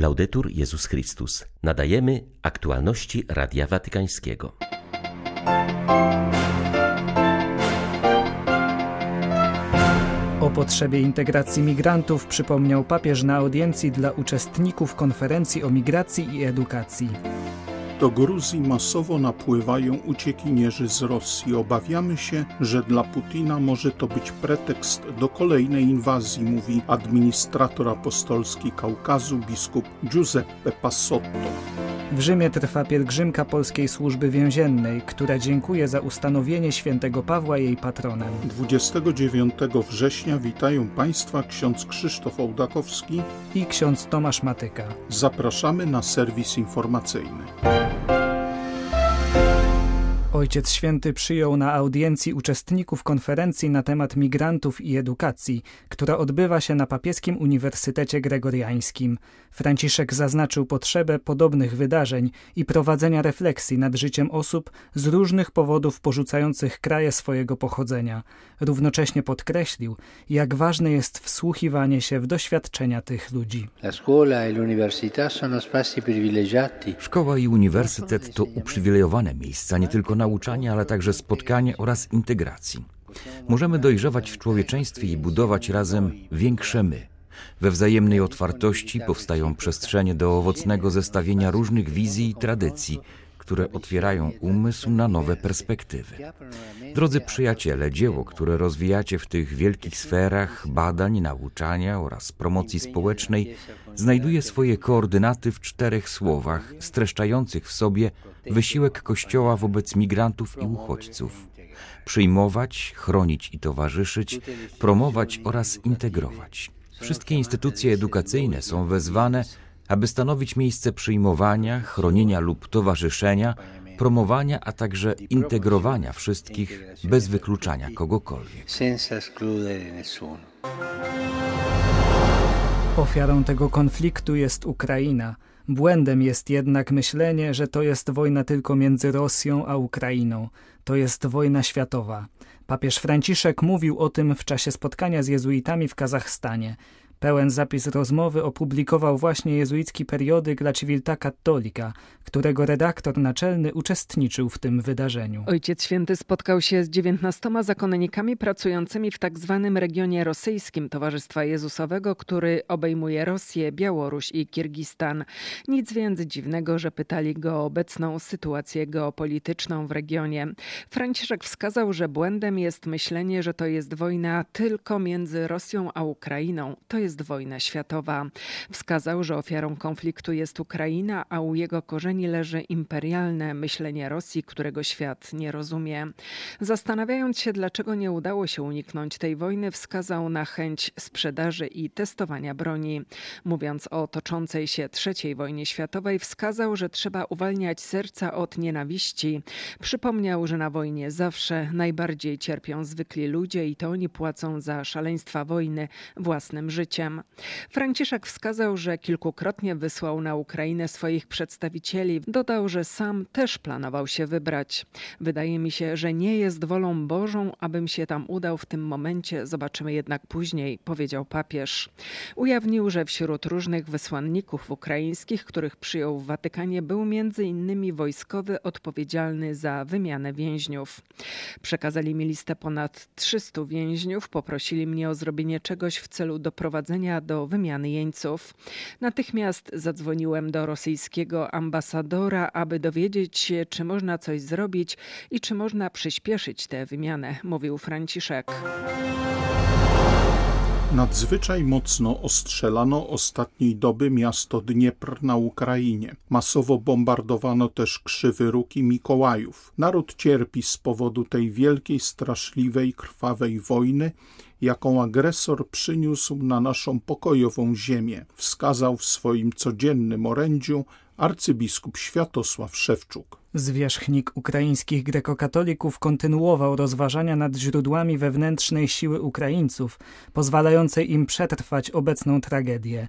Laudetur Jezus Chrystus. Nadajemy aktualności Radia Watykańskiego. O potrzebie integracji migrantów przypomniał papież na audiencji dla uczestników konferencji o migracji i edukacji. Do Gruzji masowo napływają uciekinierzy z Rosji. Obawiamy się, że dla Putina może to być pretekst do kolejnej inwazji, mówi administrator apostolski Kaukazu biskup Giuseppe Passotto. W Rzymie trwa pielgrzymka Polskiej Służby Więziennej, która dziękuje za ustanowienie świętego Pawła jej patronem. 29 września witają Państwa ksiądz Krzysztof Ołdakowski i ksiądz Tomasz Matyka. Zapraszamy na serwis informacyjny. Ojciec Święty przyjął na audiencji uczestników konferencji na temat migrantów i edukacji, która odbywa się na Papieskim Uniwersytecie Gregoriańskim. Franciszek zaznaczył potrzebę podobnych wydarzeń i prowadzenia refleksji nad życiem osób z różnych powodów porzucających kraje swojego pochodzenia. Równocześnie podkreślił, jak ważne jest wsłuchiwanie się w doświadczenia tych ludzi. E Szkoła i uniwersytet to uprzywilejowane miejsca nie tylko nauczania, ale także spotkania oraz integracji. Możemy dojrzewać w człowieczeństwie i budować razem większe my. We wzajemnej otwartości powstają przestrzenie do owocnego zestawienia różnych wizji i tradycji, które otwierają umysł na nowe perspektywy. Drodzy przyjaciele, dzieło, które rozwijacie w tych wielkich sferach badań, nauczania oraz promocji społecznej, znajduje swoje koordynaty w czterech słowach, streszczających w sobie wysiłek Kościoła wobec migrantów i uchodźców. Przyjmować, chronić i towarzyszyć, promować oraz integrować. Wszystkie instytucje edukacyjne są wezwane, aby stanowić miejsce przyjmowania, chronienia lub towarzyszenia, promowania, a także integrowania wszystkich bez wykluczania kogokolwiek. Ofiarą tego konfliktu jest Ukraina. Błędem jest jednak myślenie, że to jest wojna tylko między Rosją a Ukrainą. To jest wojna światowa. Papież Franciszek mówił o tym w czasie spotkania z jezuitami w Kazachstanie. Pełen zapis rozmowy opublikował właśnie jezuicki periodyk La Civiltà Cattolica, którego redaktor naczelny uczestniczył w tym wydarzeniu. Ojciec Święty spotkał się z dziewiętnastoma zakonnikami pracującymi w tak zwanym regionie rosyjskim Towarzystwa Jezusowego, który obejmuje Rosję, Białoruś i Kirgistan. Nic więc dziwnego, że pytali go o obecną sytuację geopolityczną w regionie. Franciszek wskazał, że błędem jest myślenie, że to jest wojna tylko między Rosją a Ukrainą. To jest jest wojna światowa. Wskazał, że ofiarą konfliktu jest Ukraina, a u jego korzeni leży imperialne myślenie Rosji, którego świat nie rozumie. Zastanawiając się, dlaczego nie udało się uniknąć tej wojny, wskazał na chęć sprzedaży i testowania broni. Mówiąc o toczącej się III wojnie światowej, wskazał, że trzeba uwalniać serca od nienawiści. Przypomniał, że na wojnie zawsze najbardziej cierpią zwykli ludzie i to oni płacą za szaleństwa wojny własnym życiem życiem. Franciszek wskazał, że kilkukrotnie wysłał na Ukrainę swoich przedstawicieli. Dodał, że sam też planował się wybrać. Wydaje mi się, że nie jest wolą Bożą, abym się tam udał w tym momencie. Zobaczymy jednak później, powiedział papież. Ujawnił, że wśród różnych wysłanników ukraińskich, których przyjął w Watykanie, był innymi wojskowy odpowiedzialny za wymianę więźniów. Przekazali mi listę ponad 300 więźniów, poprosili mnie o zrobienie czegoś w celu doprowadzenia doprowadzenia do wymiany jeńców. Natychmiast zadzwoniłem do rosyjskiego ambasadora, aby dowiedzieć się, czy można coś zrobić i czy można przyspieszyć tę wymianę, mówił Franciszek. Nadzwyczaj mocno ostrzelano ostatniej doby miasto Dniepr na Ukrainie. Masowo bombardowano też krzywy róg i Mikołajów. Naród cierpi z powodu tej wielkiej, straszliwej, krwawej wojny jaką agresor przyniósł na naszą pokojową ziemię, wskazał w swoim codziennym orędziu arcybiskup Światosław Szewczuk. Zwierzchnik ukraińskich grekokatolików kontynuował rozważania nad źródłami wewnętrznej siły Ukraińców, pozwalającej im przetrwać obecną tragedię.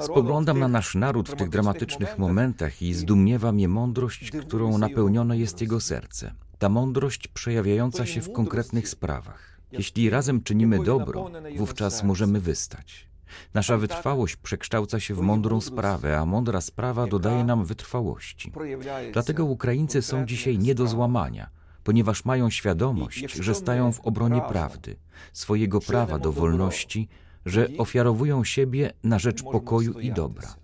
Spoglądam na nasz naród w tych dramatycznych momentach i zdumiewa mnie mądrość, którą napełnione jest jego serce. Ta mądrość przejawiająca się w konkretnych sprawach. Jeśli razem czynimy dobro, wówczas możemy wystać. Nasza wytrwałość przekształca się w mądrą sprawę, a mądra sprawa dodaje nam wytrwałości. Dlatego Ukraińcy są dzisiaj nie do złamania, ponieważ mają świadomość, że stają w obronie prawdy, swojego prawa do wolności, że ofiarowują siebie na rzecz pokoju i dobra.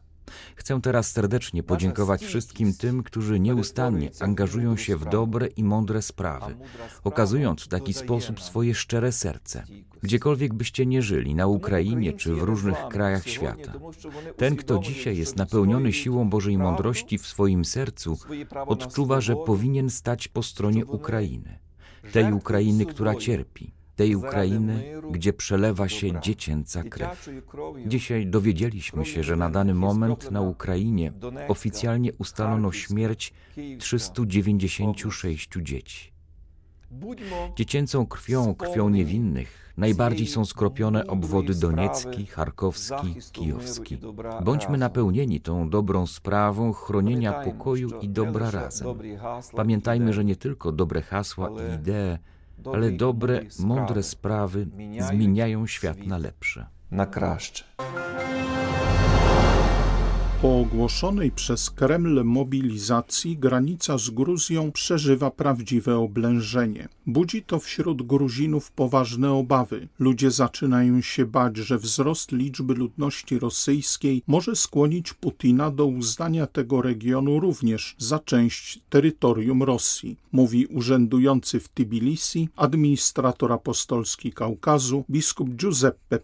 Chcę teraz serdecznie podziękować wszystkim tym, którzy nieustannie angażują się w dobre i mądre sprawy, okazując w taki sposób swoje szczere serce. Gdziekolwiek byście nie żyli, na Ukrainie czy w różnych krajach świata. Ten, kto dzisiaj jest napełniony siłą Bożej mądrości w swoim sercu, odczuwa, że powinien stać po stronie Ukrainy, tej Ukrainy, która cierpi tej Ukrainy, gdzie przelewa się dziecięca krew. Dzisiaj dowiedzieliśmy się, że na dany moment na Ukrainie oficjalnie ustalono śmierć 396 dzieci. Dziecięcą krwią, krwią niewinnych, najbardziej są skropione obwody Doniecki, Charkowski, Kijowski. Bądźmy napełnieni tą dobrą sprawą chronienia pokoju i dobra razem. Pamiętajmy, że nie tylko dobre hasła i idee, ale dobre, mądre sprawy zmieniają świat na lepsze. Na kraще. Po ogłoszonej przez Kreml mobilizacji granica z Gruzją przeżywa prawdziwe oblężenie. Budzi to wśród Gruzinów poważne obawy. Ludzie zaczynają się bać, że wzrost liczby ludności rosyjskiej może skłonić Putina do uznania tego regionu również za część terytorium Rosji, mówi urzędujący w Tbilisi administrator apostolski Kaukazu biskup Giuseppe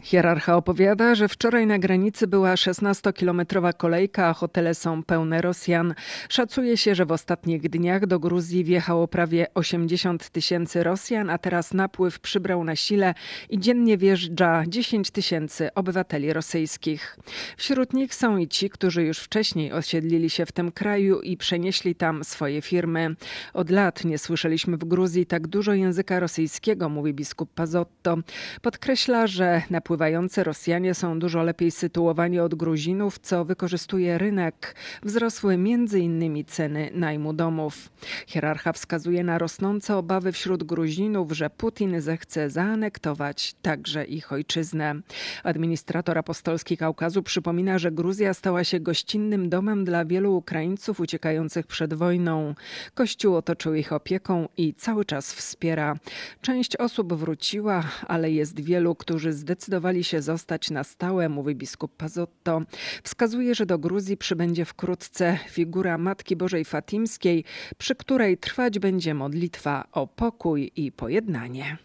Hierarcha opowiada, że wczoraj na granicy była 16-kilometrowa kolejka, a hotele są pełne Rosjan. Szacuje się, że w ostatnich dniach do Gruzji wjechało prawie 80 tysięcy Rosjan, a teraz napływ przybrał na sile i dziennie wjeżdża 10 tysięcy obywateli rosyjskich. Wśród nich są i ci, którzy już wcześniej osiedlili się w tym kraju i przenieśli tam swoje firmy. Od lat nie słyszeliśmy w Gruzji tak dużo języka rosyjskiego, mówi biskup Pazotto. Podkreśla, że na napływający Rosjanie są dużo lepiej sytuowani od Gruzinów, co wykorzystuje rynek. Wzrosły m.in. ceny najmu domów. Hierarcha wskazuje na rosnące obawy wśród Gruzinów, że Putin zechce zaanektować także ich ojczyznę. Administrator apostolski Kaukazu przypomina, że Gruzja stała się gościnnym domem dla wielu Ukraińców uciekających przed wojną. Kościół otoczył ich opieką i cały czas wspiera. Część osób wróciła, ale jest wielu, którzy zdecydowali zdecydowali się zostać na stałe, mówi biskup Pazotto. Wskazuje, że do Gruzji przybędzie wkrótce figura Matki Bożej Fatimskiej, przy której trwać będzie modlitwa o pokój i pojednanie.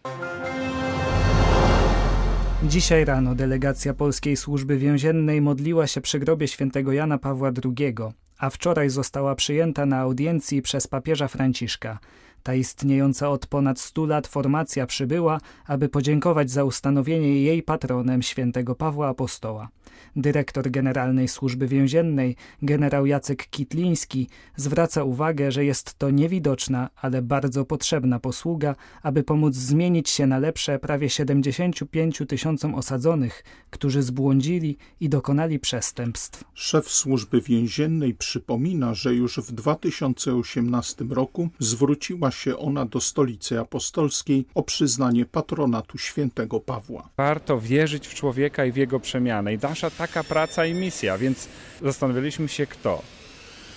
Dzisiaj rano delegacja Polskiej Służby Więziennej modliła się przy grobie świętego Jana Pawła II, a wczoraj została przyjęta na audiencji przez papieża Franciszka. Ta istniejąca od ponad stu lat formacja przybyła, aby podziękować za ustanowienie jej patronem świętego Pawła Apostoła. Dyrektor Generalnej Służby Więziennej, generał Jacek Kitliński, zwraca uwagę, że jest to niewidoczna, ale bardzo potrzebna posługa, aby pomóc zmienić się na lepsze prawie 75 tysiącom osadzonych, którzy zbłądzili i dokonali przestępstw. Szef Służby Więziennej przypomina, że już w 2018 roku zwróciła się ona do Stolicy Apostolskiej o przyznanie patronatu świętego Pawła. Warto wierzyć w człowieka i w jego przemianę. I nasza taka praca i misja, więc zastanowiliśmy się kto.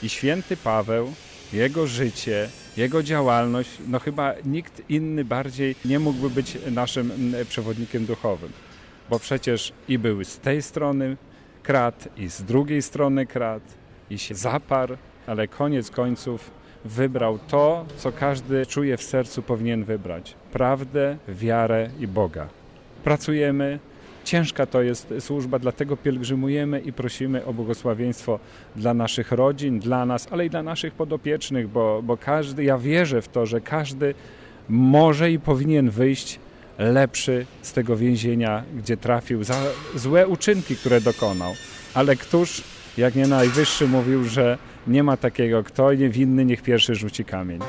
I święty Paweł, jego życie, jego działalność, no chyba nikt inny bardziej nie mógłby być naszym przewodnikiem duchowym. Bo przecież i był z tej strony krat, i z drugiej strony krat, i się zaparł, ale koniec końców wybrał to, co każdy czuje w sercu powinien wybrać: prawdę, wiarę i Boga. Pracujemy, Ciężka to jest służba, dlatego pielgrzymujemy i prosimy o błogosławieństwo dla naszych rodzin, dla nas, ale i dla naszych podopiecznych, bo, bo każdy, ja wierzę w to, że każdy może i powinien wyjść lepszy z tego więzienia, gdzie trafił, za złe uczynki, które dokonał. Ale któż, jak nie najwyższy, mówił, że nie ma takiego, kto niewinny, niech pierwszy rzuci kamień.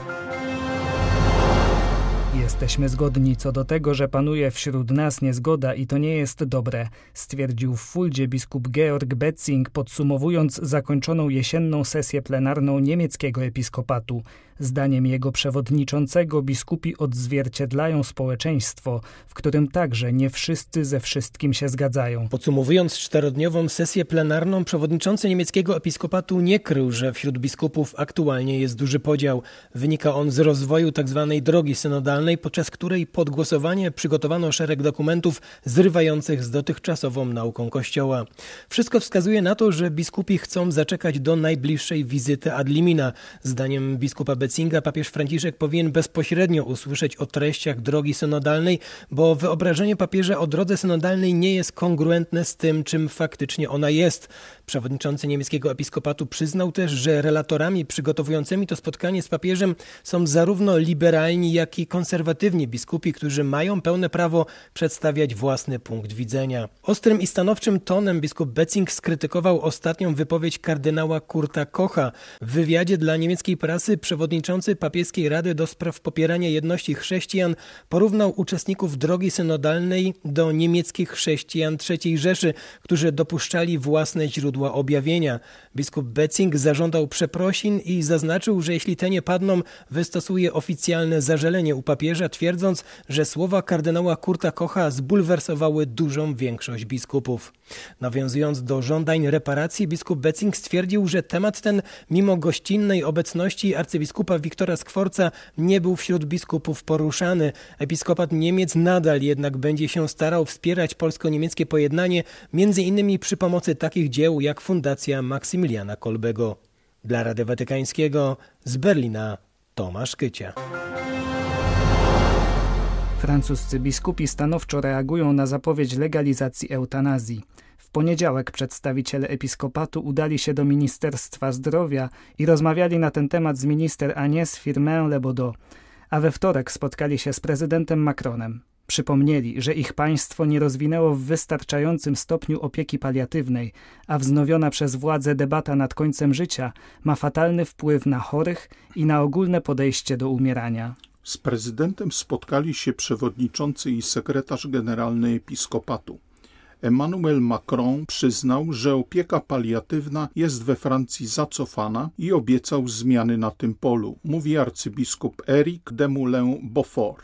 Jesteśmy zgodni co do tego, że panuje wśród nas niezgoda i to nie jest dobre, stwierdził w Fuldzie biskup Georg Betzing, podsumowując zakończoną jesienną sesję plenarną niemieckiego episkopatu. Zdaniem jego przewodniczącego biskupi odzwierciedlają społeczeństwo, w którym także nie wszyscy ze wszystkim się zgadzają. Podsumowując czterodniową sesję plenarną, przewodniczący niemieckiego episkopatu nie krył, że wśród biskupów aktualnie jest duży podział. Wynika on z rozwoju tzw. Tak drogi synodalnej, podczas której pod głosowanie przygotowano szereg dokumentów zrywających z dotychczasową nauką Kościoła. Wszystko wskazuje na to, że biskupi chcą zaczekać do najbliższej wizyty ad limina. Zdaniem biskupa Betzinga papież Franciszek powinien bezpośrednio usłyszeć o treściach drogi synodalnej, bo wyobrażenie papieża o drodze synodalnej nie jest kongruentne z tym, czym faktycznie ona jest. Przewodniczący niemieckiego episkopatu przyznał też, że relatorami przygotowującymi to spotkanie z papieżem są zarówno liberalni, jak i konserwatywni biskupi, którzy mają pełne prawo przedstawiać własny punkt widzenia. Ostrym i stanowczym tonem biskup Betzing skrytykował ostatnią wypowiedź kardynała Kurta Kocha. W wywiadzie dla niemieckiej prasy przewodniczący papieskiej Rady do spraw popierania jedności chrześcijan porównał uczestników drogi synodalnej do niemieckich chrześcijan III Rzeszy, którzy dopuszczali własne źródła objawienia. Biskup Betzing zażądał przeprosin i zaznaczył, że jeśli te nie padną, wystosuje oficjalne zażalenie u papieża, twierdząc, że słowa kardynała Kurta Kocha zbulwersowały dużą większość biskupów. Nawiązując do żądań reparacji, biskup Betzing stwierdził, że temat ten, mimo gościnnej obecności arcybiskupa Wiktora Skworca, nie był wśród biskupów poruszany. Episkopat Niemiec nadal jednak będzie się starał wspierać polsko-niemieckie pojednanie, między innymi przy pomocy takich dzieł jak Fundacja Maksymiliana Kolbego. Dla Rady Watykańskiego z Berlina Tomasz Kycia. Francuscy biskupi stanowczo reagują na zapowiedź legalizacji eutanazji. W poniedziałek przedstawiciele episkopatu udali się do Ministerstwa Zdrowia i rozmawiali na ten temat z minister Agnès Firmin-Lebaudot, a we wtorek spotkali się z prezydentem Macronem. Przypomnieli, że ich państwo nie rozwinęło w wystarczającym stopniu opieki paliatywnej, a wznowiona przez władze debata nad końcem życia ma fatalny wpływ na chorych i na ogólne podejście do umierania. Z prezydentem spotkali się przewodniczący i sekretarz generalny episkopatu. Emmanuel Macron przyznał, że opieka paliatywna jest we Francji zacofana i obiecał zmiany na tym polu, mówi arcybiskup Eric Demoulin-Beaufort.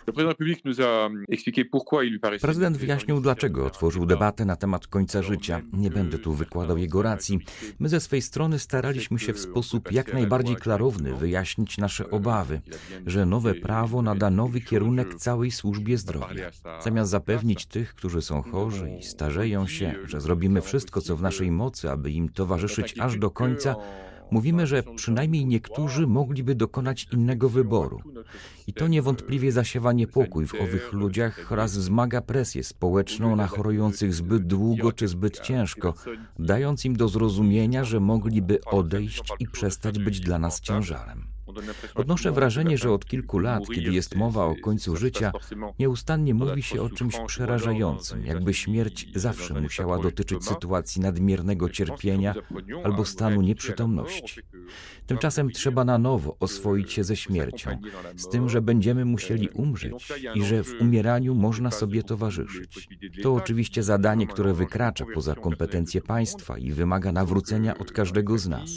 Prezydent wyjaśnił, dlaczego otworzył debatę na temat końca życia. Nie będę tu wykładał jego racji. My ze swej strony staraliśmy się w sposób jak najbardziej klarowny wyjaśnić nasze obawy, że nowe prawo nada nowy kierunek całej służbie zdrowia. Zamiast zapewnić tych, którzy są chorzy i starzeją, się, że zrobimy wszystko, co w naszej mocy, aby im towarzyszyć aż do końca, mówimy, że przynajmniej niektórzy mogliby dokonać innego wyboru. I to niewątpliwie zasiewa niepokój w owych ludziach oraz wzmaga presję społeczną na chorujących zbyt długo czy zbyt ciężko, dając im do zrozumienia, że mogliby odejść i przestać być dla nas ciężarem. Odnoszę wrażenie, że od kilku lat, kiedy jest mowa o końcu życia, nieustannie mówi się o czymś przerażającym, jakby śmierć zawsze musiała dotyczyć sytuacji nadmiernego cierpienia albo stanu nieprzytomności. Tymczasem trzeba na nowo oswoić się ze śmiercią, z tym, że będziemy musieli umrzeć i że w umieraniu można sobie towarzyszyć. To oczywiście zadanie, które wykracza poza kompetencje państwa i wymaga nawrócenia od każdego z nas.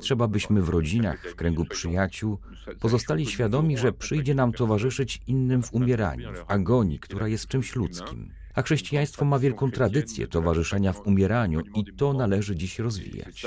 Trzeba byśmy w rodzinach, w kręgu przyjaciół, pozostali świadomi, że przyjdzie nam towarzyszyć innym w umieraniu, w agonii, która jest czymś ludzkim. A chrześcijaństwo ma wielką tradycję towarzyszenia w umieraniu i to należy dziś rozwijać.